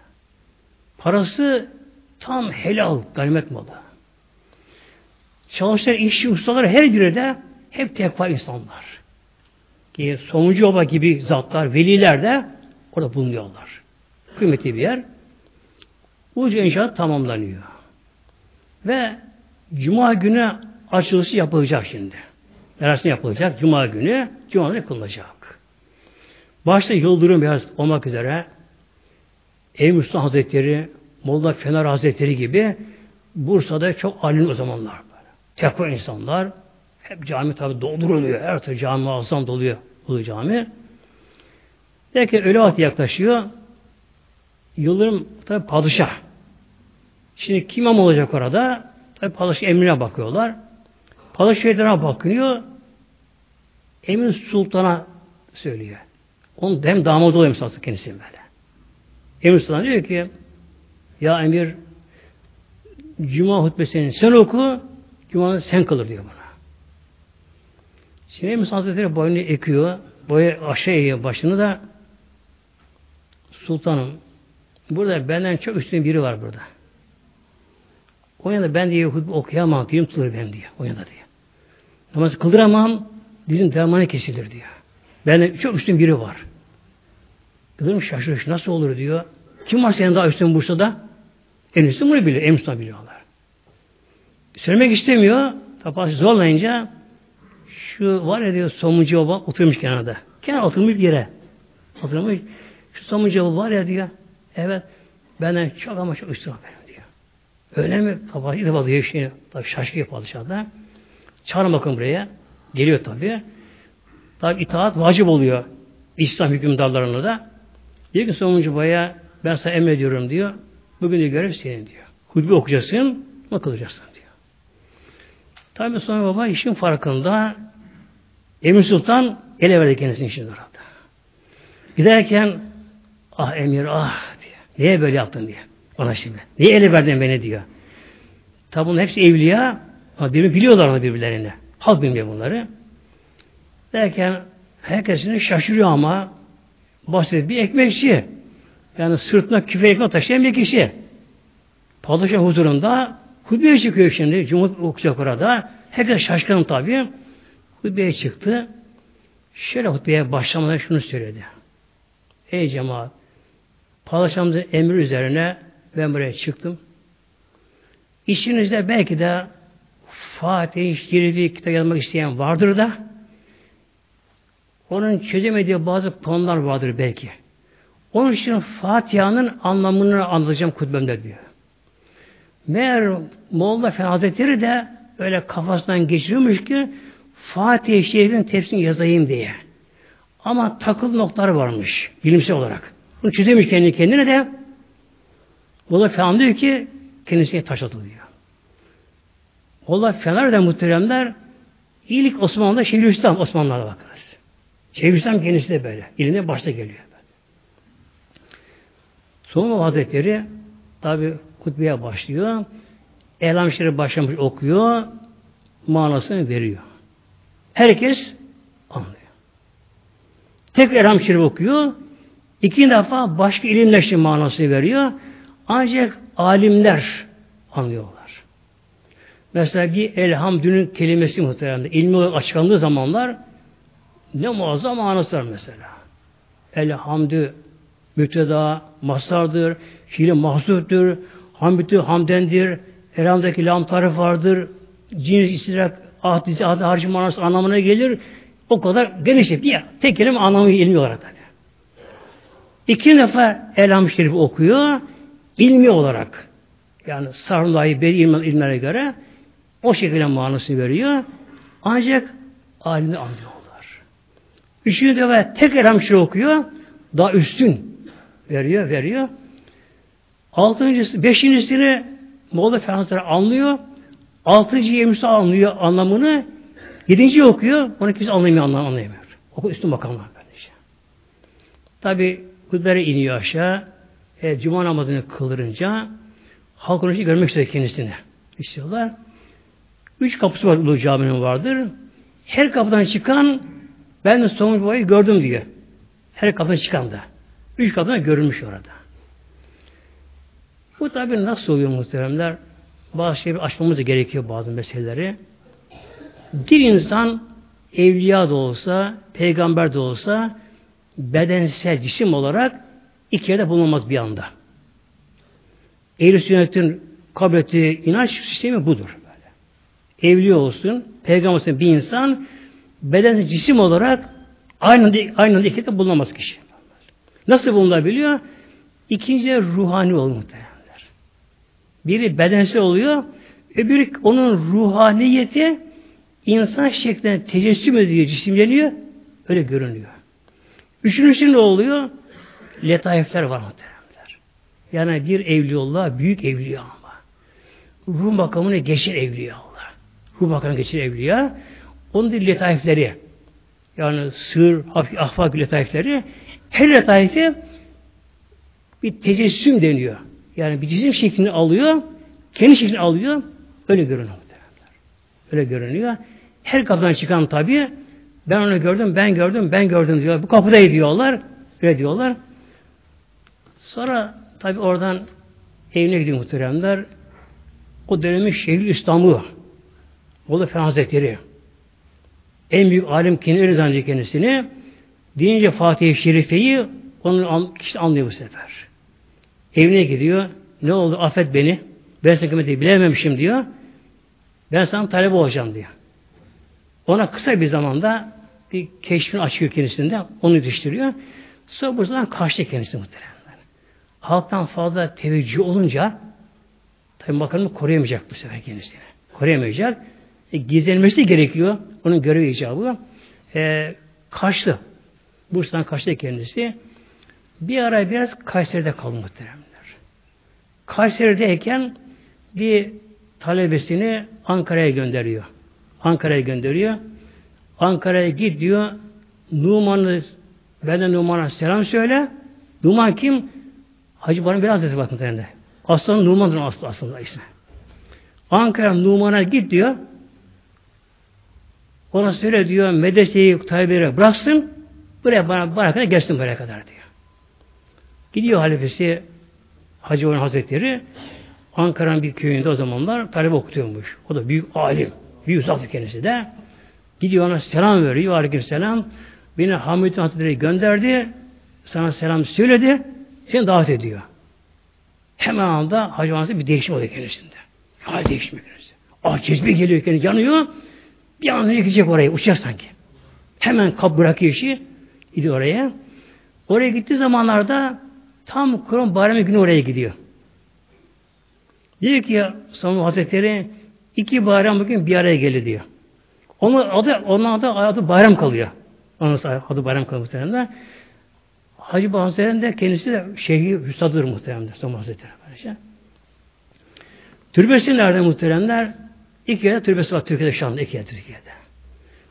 Parası tam helal ganimet malı. Çalışan işçi ustalar her biri de hep tekva insanlar. Ki Somuncu Baba gibi zatlar, veliler de orada bulunuyorlar. Kıymetli bir yer. Ucu inşaat tamamlanıyor. Ve Cuma günü açılışı yapılacak şimdi. Merasim yapılacak. Cuma günü Cuma günü kılınacak. Başta Yıldırım Beyaz olmak üzere Ev Müslüman Hazretleri, Molla Fener Hazretleri gibi Bursa'da çok alim o zamanlar. Tekrar insanlar. Hep cami tabi dolduruluyor. Her tarafı cami azam doluyor. Bu cami. Derken öyle vakti yaklaşıyor. Yıldırım tabi padişah. Şimdi kim imam olacak orada? Tabi padişah emrine bakıyorlar. Padişah bakıyor. Emin Sultan'a söylüyor. Onun hem damadı oluyor aslında kendisi böyle. Emir Sultan diyor ki ya emir Cuma hutbesini sen oku Cuma sen kılır diyor bana. Şimdi Emir Hazretleri boynunu ekiyor. Boyu aşağı eğiyor başını da Sultanım burada benden çok üstün biri var burada. O yana ben diye hutbe okuyamam, dilim tutulur ben diye. O yana diye. Namazı kıldıramam, dilim devamına kesilir diyor. Benden çok üstün biri var. Kızım şaşırmış. Nasıl olur diyor. Kim var senin daha üstün Bursa'da? En üstün bunu bilir. En üstün biliyorlar. Söylemek istemiyor. Tapası zorlayınca şu var ya diyor somuncu baba oturmuş kenarda. Kenar oturmuş bir yere. Oturmuş. Şu somuncu baba var ya diyor. Evet. Benden çok ama çok üstün benim diyor. Öyle mi? Tapası ilk defa duyuyor şey. Tabii şaşkıyor padişahda. Çağırın bakın buraya. Geliyor tabii. Tabi itaat vacip oluyor. İslam hükümdarlarına da. Diyor ki sonuncu baya ben sana emrediyorum diyor. Bugün de görev senin diyor. Hutbe okuyacaksın, bakılacaksın diyor. Tabi sonra baba işin farkında Emir Sultan ele verdi kendisini şimdi orada. Giderken ah emir ah diyor. Niye böyle yaptın diye. Ona şimdi. Niye ele verdin beni diyor. Tabi bunun hepsi evliya ama birbirini biliyorlar birbirlerini. Halk bilmiyor bunları. Derken herkesin şaşırıyor ama basit bir ekmekçi. Yani sırtına küfe ekmek taşıyan bir kişi. Padişah huzurunda Hutbeye çıkıyor şimdi. Cumhur okuyacak orada. Herkes şaşkın tabii. Hutbeye çıktı. Şöyle hutbeye başlamadan şunu söyledi. Ey cemaat, Padişahımızın emri üzerine ben buraya çıktım. İçinizde belki de Fatih Şerifi kitap yazmak isteyen vardır da onun çözemediği bazı konular vardır belki. Onun için Fatiha'nın anlamını anlatacağım kutbemde diyor. Meğer Molla Efendi Hazretleri de öyle kafasından geçiriyormuş ki Fatih-i Şerif'in tefsirini yazayım diye. Ama takıl noktalar varmış bilimsel olarak. Bunu çözemiş kendi kendine de Molla Efendi diyor ki kendisine taş atılıyor. Molla Fener de muhteremler ilk Osmanlı'da Şeyhülislam Osmanlılar'a bakınız. Şeyhülislam kendisi de böyle. İlimde başta geliyor. Sonra Hazretleri tabi kutbeye başlıyor. Elham başlamış okuyor. Manasını veriyor. Herkes anlıyor. Tek Elham okuyor. İki defa başka ilimleşti manasını veriyor. Ancak alimler anlıyorlar. Mesela bir elhamdünün kelimesi muhtemelen ilmi olarak açıklandığı zamanlar ne muazzam manası var mesela. Elhamdü müpteda, masardır, fiili mahsuttur, hamdü hamdendir, elhamdaki lam tarif vardır, cins istidrak ahd ahd harcı manası anlamına gelir. O kadar geniş bir tek kelime anlamı ilmi olarak tabi. İki defa Elham Şerif okuyor, ilmi olarak. Yani sarımlayı belli ilmlere göre o şekilde manası veriyor. Ancak alimi anlıyorlar. Üçüncü defa tek Elham Şerif okuyor, daha üstün veriyor, veriyor. Altıncısı, beşincisini Moğol Efendimiz anlıyor. Altıncı yemisi anlıyor anlamını. Yedinci okuyor. Onu kimse anlamıyor, anlayamıyor. Oku üstün makamlar kardeşim. Tabi kudbere iniyor aşağı. E, Cuma namazını kıldırınca halk onu görmek istiyor kendisini. İstiyorlar. Üç kapısı var Ulu Cami'nin vardır. Her kapıdan çıkan ben sonuç babayı gördüm diyor. Her kapıdan çıkan da. Üç kadına görülmüş orada. Bu tabi nasıl oluyor muhteremler? Bazı şeyleri açmamız gerekiyor bazı meseleleri. Bir insan evliya da olsa, peygamber de olsa bedensel cisim olarak iki yerde bulunmaz bir anda. Ehl-i sünnetin kabul ettiği inanç sistemi budur. Böyle. Evliya olsun, peygamber olsun bir insan bedensel cisim olarak aynı anda, aynı anda iki yerde bulunamaz kişi. Nasıl bulunabiliyor? İkinci ruhani oluyor. Biri bedensel oluyor, öbürü onun ruhaniyeti insan şeklinde tecessüm ediyor, cisimleniyor, öyle görünüyor. Üçüncüsü ne oluyor? Letaifler var muhtemelenler. Yani bir evliyolla, büyük evliya ama. Ruh makamını geçir evliya Allah. Ruh makamını geçir evliya. Onun da letaifleri. Yani sır, hafif, ahfak letaifleri her letaifi bir tecessüm deniyor. Yani bir cisim şeklini alıyor, kendi şeklini alıyor, öyle görünüyor. Öyle görünüyor. Her kapıdan çıkan tabi ben onu gördüm, ben gördüm, ben gördüm diyor. Bu kapıda diyorlar, öyle diyorlar. Sonra tabi oradan evine gidiyor muhteremler. O dönemin şehir İstanbul. Bolu Efendi Hazretleri. En büyük alim kendini zannediyor kendisini. Deyince Fatih-i Şerife'yi onun kişi anlıyor bu sefer. Evine gidiyor. Ne oldu? Affet beni. Ben seni kıymeti bilememişim diyor. Ben sana talep olacağım diyor. Ona kısa bir zamanda bir keşfini açıyor kendisinde. Onu yetiştiriyor. Sonra bu zaman kaçtı kendisi muhtemelen. Halktan fazla teveccüh olunca tabi bakanını koruyamayacak bu sefer kendisini. Koruyamayacak. E, gizlenmesi gerekiyor. Onun görevi icabı. E, kaçtı. Bursa'dan kaçtı kendisi. Bir ara biraz Kayseri'de kaldı muhteremler. Kayseri'deyken bir talebesini Ankara'ya gönderiyor. Ankara'ya gönderiyor. Ankara'ya git diyor. Numan'ı benden Numan'a selam söyle. Numan kim? Hacı Barın biraz Hazreti bakın. Aslan Numan'dır aslında, aslında ismi. Ankara Numan'a git diyor. Ona söyle diyor medreseyi Tayyip'e bıraksın. Buraya bana, bana kadar gelsin buraya kadar diyor. Gidiyor halifesi Hacı Olan Hazretleri Ankara'nın bir köyünde o zamanlar talebe okutuyormuş. O da büyük alim. Büyük zatı kendisi de. Gidiyor ona selam veriyor. Aleyküm selam. Beni Hamid Hazretleri gönderdi. Sana selam söyledi. Seni davet ediyor. Hemen anda Hacı Hazretleri bir değişim oluyor kendisinde. Hal değişimi kendisi. Ah cezbe geliyor kendisi yanıyor. Bir anda gidecek oraya. Uçacak sanki. Hemen kap bırakıyor işi. Gidiyor oraya. Oraya gittiği zamanlarda tam Kur'an bayramı günü oraya gidiyor. Diyor ki Sonu Hazretleri iki bayram bugün bir araya geldi diyor. Onun adı, onun adı, adı bayram kalıyor. Onun adı bayram kalıyor muhtemelen. Hacı Hazretleri de kendisi de şeyhi üstadıdır muhtemelen. Sonu Hazretleri. Böylece. Türbesi nerede muhteremler? İki yerde türbesi var Türkiye'de şu anda. iki yerde Türkiye'de.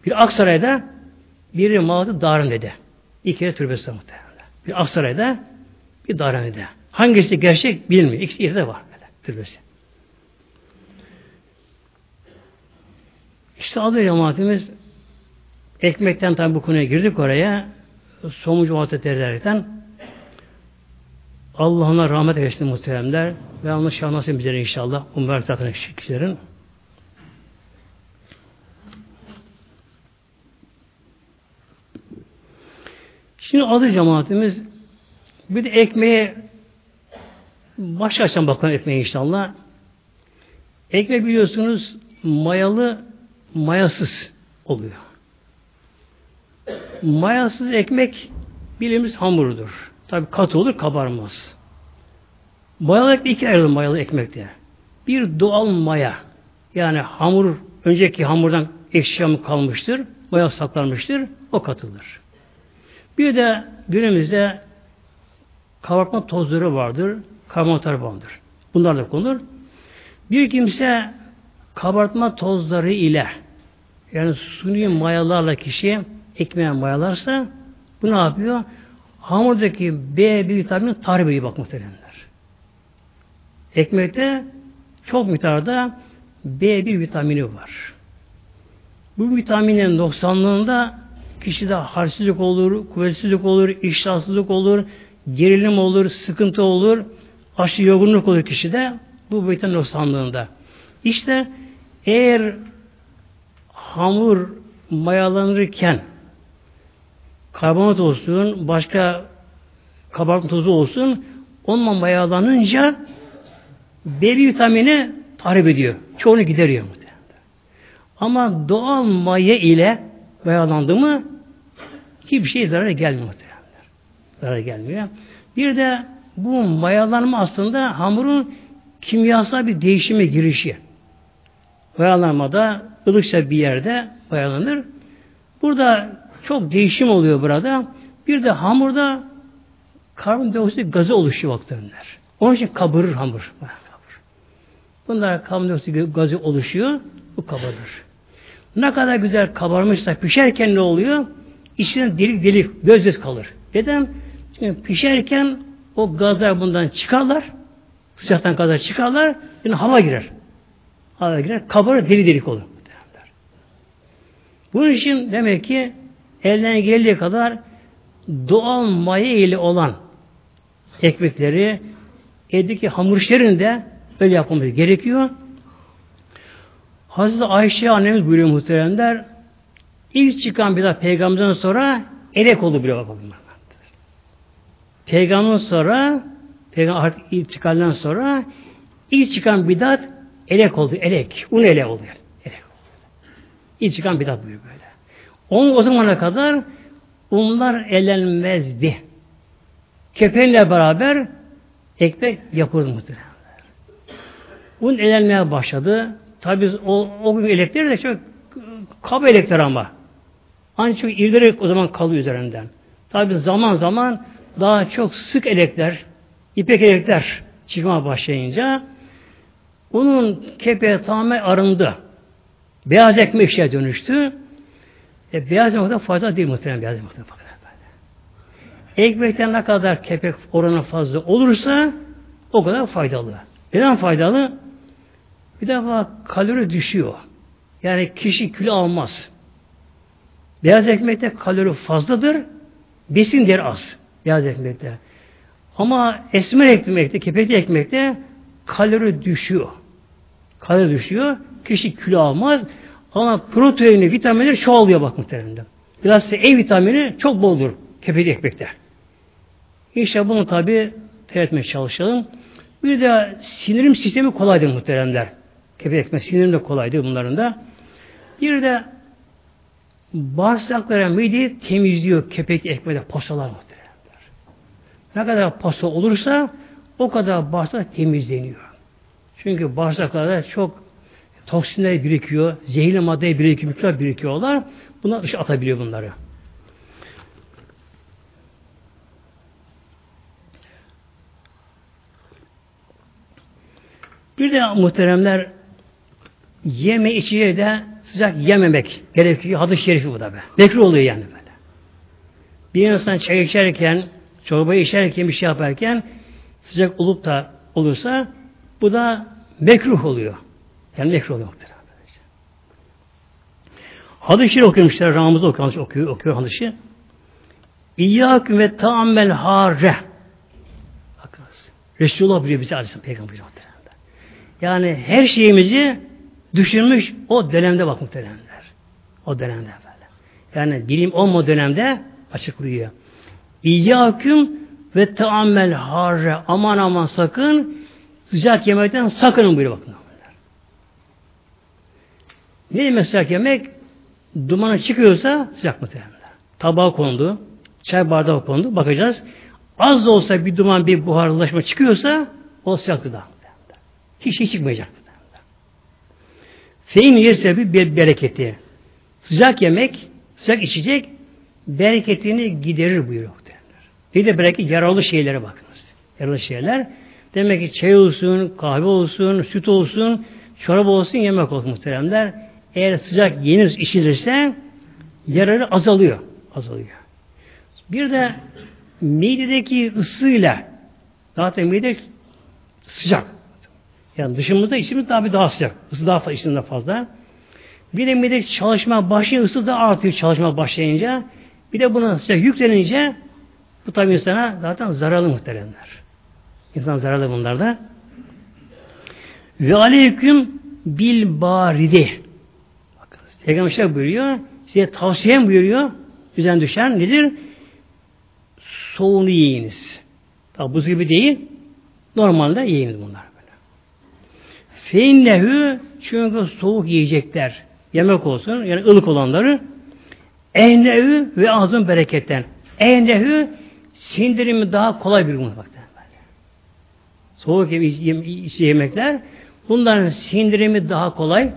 Bir Aksaray'da, biri Malatya Darhane'de. İki yerde türbesi var muhteremler. Bir Aksaray'da, bir Darhane'de. Hangisi gerçek bilmiyor. İkisi yerde var böyle, türbesi. İşte adı cemaatimiz ekmekten tabi bu konuya girdik oraya. Somucu Hazretleri'den Allah'ına rahmet eylesin muhteremler ve Allah şahlasın bizlere inşallah. Umar zaten kişilerin. Şimdi adı cemaatimiz bir de ekmeğe baş açan bakalım ekmeğe inşallah. Ekmek biliyorsunuz mayalı mayasız oluyor. Mayasız ekmek bilimiz hamurdur. Tabi katı olur kabarmaz. Mayalı ekmek iki ayrılır mayalı ekmekte. Bir doğal maya. Yani hamur, önceki hamurdan ekşi kalmıştır. Maya saklanmıştır. O katılır. Bir de günümüzde kabartma tozları vardır. Karbonatlar vardır. Bunlar da konur. Bir kimse kabartma tozları ile yani suni mayalarla kişi ekmeğe mayalarsa bu ne yapıyor? Hamurdaki B bir vitamini tahrip ediyor bak muhteremler. Ekmekte çok miktarda B1 vitamini var. Bu vitaminin noksanlığında kişide halsizlik olur, kuvvetsizlik olur, iştahsızlık olur, gerilim olur, sıkıntı olur, aşırı yorgunluk olur kişide bu vitamin noksanlığında. İşte eğer hamur mayalanırken karbonat olsun, başka kabartma tozu olsun, onunla mayalanınca B vitamini tahrip ediyor. Çoğunu gideriyor. Ama doğal maya ile mayalandı mı hiçbir şey zarar gelmiyor. Zarar gelmiyor. Bir de bu mayalanma aslında hamurun kimyasal bir değişime girişi. Mayalanmada ılıkça bir yerde mayalanır. Burada çok değişim oluyor burada. Bir de hamurda karbondioksit gazı oluşuyor vaktiler. Onun için kabarır hamur. Bunlar karbondioksit gazı oluşuyor. Bu kabarır. Ne kadar güzel kabarmışsa pişerken ne oluyor? İçine delik delik göz kalır. Neden? Çünkü pişerken o gazlar bundan çıkarlar. Sıcaktan gazlar çıkarlar. Yani hava girer. Hava girer. Kabarır deli delik olur. Bunun için demek ki elden geldiği kadar doğal maya ile olan ekmekleri evdeki hamur işlerini de öyle yapmamız gerekiyor. Hazreti Ayşe annemiz buyuruyor muhteremler ilk çıkan bir daha peygamberden sonra elek oldu bile bakalım. Peygamberden sonra peygamber artık ilk çıkandan sonra ilk çıkan bidat elek oldu. Elek. Un ele oldu. Yani. Elek oldu. İlk çıkan bidat buyuruyor böyle. Onun o zamana kadar unlar elenmezdi. Kepenle beraber ekmek yapılır muhtemelen. Un elenmeye başladı. Tabi o, o gün elekleri de çok kaba elekler ama. Ancak irdelerek o zaman kalıyor üzerinden. Tabi zaman zaman daha çok sık elekler, ipek elekler çıkmaya başlayınca onun kepeği tamamen arındı. Beyaz ekmek işe dönüştü. E, beyaz ekmekten fayda değil muhtemelen beyaz ekmekten fayda. Ekmekten ne kadar kepek oranı fazla olursa o kadar faydalı. Neden faydalı? Bir defa kalori düşüyor. Yani kişi kilo almaz. Beyaz ekmekte kalori fazladır, besin değeri az. Beyaz ekmekte. Ama esmer ekmekte, kepekli ekmekte kalori düşüyor. Kalori düşüyor. Kişi kilo almaz. Ama proteini, vitaminleri çoğalıyor bak muhtemelen. Biraz E vitamini çok boldur kepek ekmekte. İşte bunu tabi etmeye çalışalım. Bir de sinirim sistemi kolaydır muhteremler. Kepek ekmek sinirim de kolaydır bunların da. Bir de bağırsaklara mideyi temizliyor kepek ekmeğde posalar muhteremler. Ne kadar posa olursa o kadar bağırsak temizleniyor. Çünkü bağırsaklarda çok toksinler birikiyor, zehirli madde birikiyor, mikrop birikiyorlar. Bunlar dışa atabiliyor bunları. Bir de muhteremler yeme içeceği de sıcak yememek gerekiyor. Hadis-i şerifi bu da be. Bekri oluyor yani böyle. Bir insan çay içerken, çorba içerken, bir şey yaparken sıcak olup da olursa bu da mekruh oluyor. Yani mekruh oluyor. Hadis-i şerif okuyormuşlar. Ramazan okuyor, okuyor, okuyor hadis-i. İyyâküm ve ta'ammel hâre. Resulullah biliyor bize Aleyhisselam Peygamber Yani her şeyimizi düşünmüş o dönemde bak muhteremler. O dönemde böyle. Yani bilim olma dönemde açıklıyor. İyyâküm ve teammel harre aman aman sakın sıcak yemekten sakının buyuruyor bakın. Ne demek sıcak yemek? Dumanı çıkıyorsa sıcak muhtemelen. Tabağa kondu, çay bardağı kondu, bakacağız. Az da olsa bir duman, bir buharlaşma çıkıyorsa o sıcak gıda. Hiç şey çıkmayacak. Fein yerse bir bereketi. Sıcak yemek, sıcak içecek bereketini giderir buyuruyor. Bir de bereket yaralı şeylere bakınız. Yaralı şeyler. Demek ki çay olsun, kahve olsun, süt olsun, çorap olsun, yemek olsun muhteremler. Eğer sıcak yenir içilirse yararı azalıyor. Azalıyor. Bir de midedeki ısıyla zaten mide sıcak. Yani dışımızda içimiz daha bir daha sıcak. Isı daha fazla, içinde fazla. Bir de mide çalışma başlayınca ısı da artıyor çalışma başlayınca. Bir de buna sıcak yüklenince bu tabi insana zaten zararlı muhteremler. İnsan zararlı bunlarda. Ve aleyküm bil baridi. Bakınız. Peygamber buyuruyor. Size tavsiyem buyuruyor. Üzerine düşen nedir? Soğunu yiyiniz. Tabi buz gibi değil. Normalde yiyiniz bunlar. Feinnehu çünkü soğuk yiyecekler. Yemek olsun yani ılık olanları ehnehu ve azın bereketten. Ehnehu sindirimi daha kolay bir bak. Soğuk yemekler bunların sindirimi daha kolay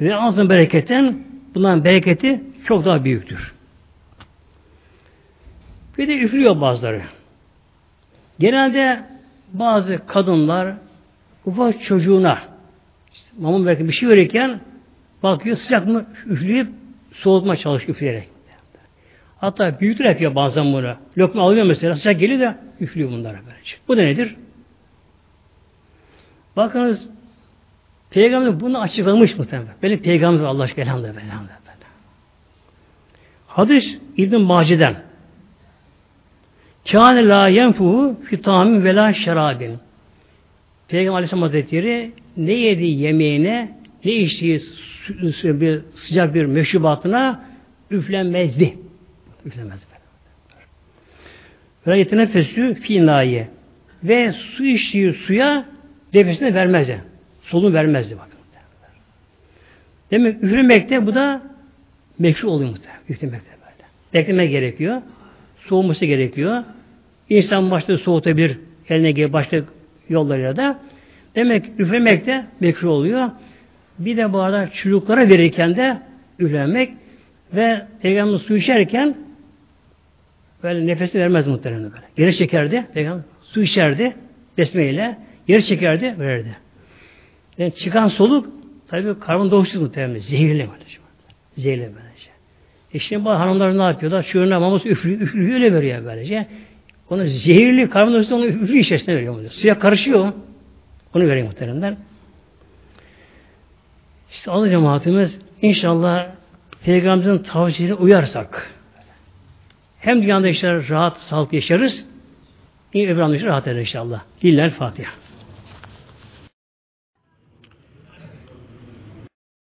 ve ağzın bereketten bunların bereketi çok daha büyüktür. Bir de üflüyor bazıları. Genelde bazı kadınlar ufak çocuğuna işte mamın belki bir şey verirken bakıyor sıcak mı üfleyip soğutma çalışıyor üfleyerek. Hatta büyütür yapıyor bazen bunu. Lokma alıyor mesela sıcak geliyor da üflüyor bunlara böylece. Bu da nedir? Bakınız Peygamber bunu açıklamış muhtemelen. Benim peygamber Allah aşkına elhamdülillah. elhamdülillah. Hadis İbn Maci'den. Kâne la yenfuhu fitamin ve la şerabin. Peygamber Aleyhisselam Hazretleri ne yediği yemeğine ne içtiği bir sıcak bir meşrubatına üflenmezdi. Üflenmezdi. Ve yetenefesü finaye. Ve su içtiği suya nefesini vermezdi. Solunu vermezdi bakın. Demek üflemekte bu da mekruh oluyor muhtemelen. Üflemekte böyle. Bekleme gerekiyor. Soğuması gerekiyor. İnsan başta soğutabilir eline gel başka yollarıyla da. Demek üflemekte mekruh oluyor. Bir de bu arada çocuklara verirken de üflemek ve Peygamber su içerken böyle nefesi vermez muhtemelen böyle. Geri çekerdi. Peygamber su içerdi besmeyle. Geri çekerdi, verirdi. Yani çıkan soluk tabi karbondioksit muhtemelen zehirli böylece. Zehirli böylece. E şimdi bazı hanımlar ne yapıyorlar? Şöyle maması üflüyor, üflüyor öyle veriyor böylece. Onu zehirli karbondioksit onu üflü içerisine veriyor. Bunu. Suya karışıyor. Onu veriyor muhteremler. İşte Allah cemaatimiz inşallah Peygamberimizin tavsiyesine uyarsak hem dünyada işte rahat, sağlıklı yaşarız, öbür anlayışla rahat eder inşallah. Lillahi Fatiha.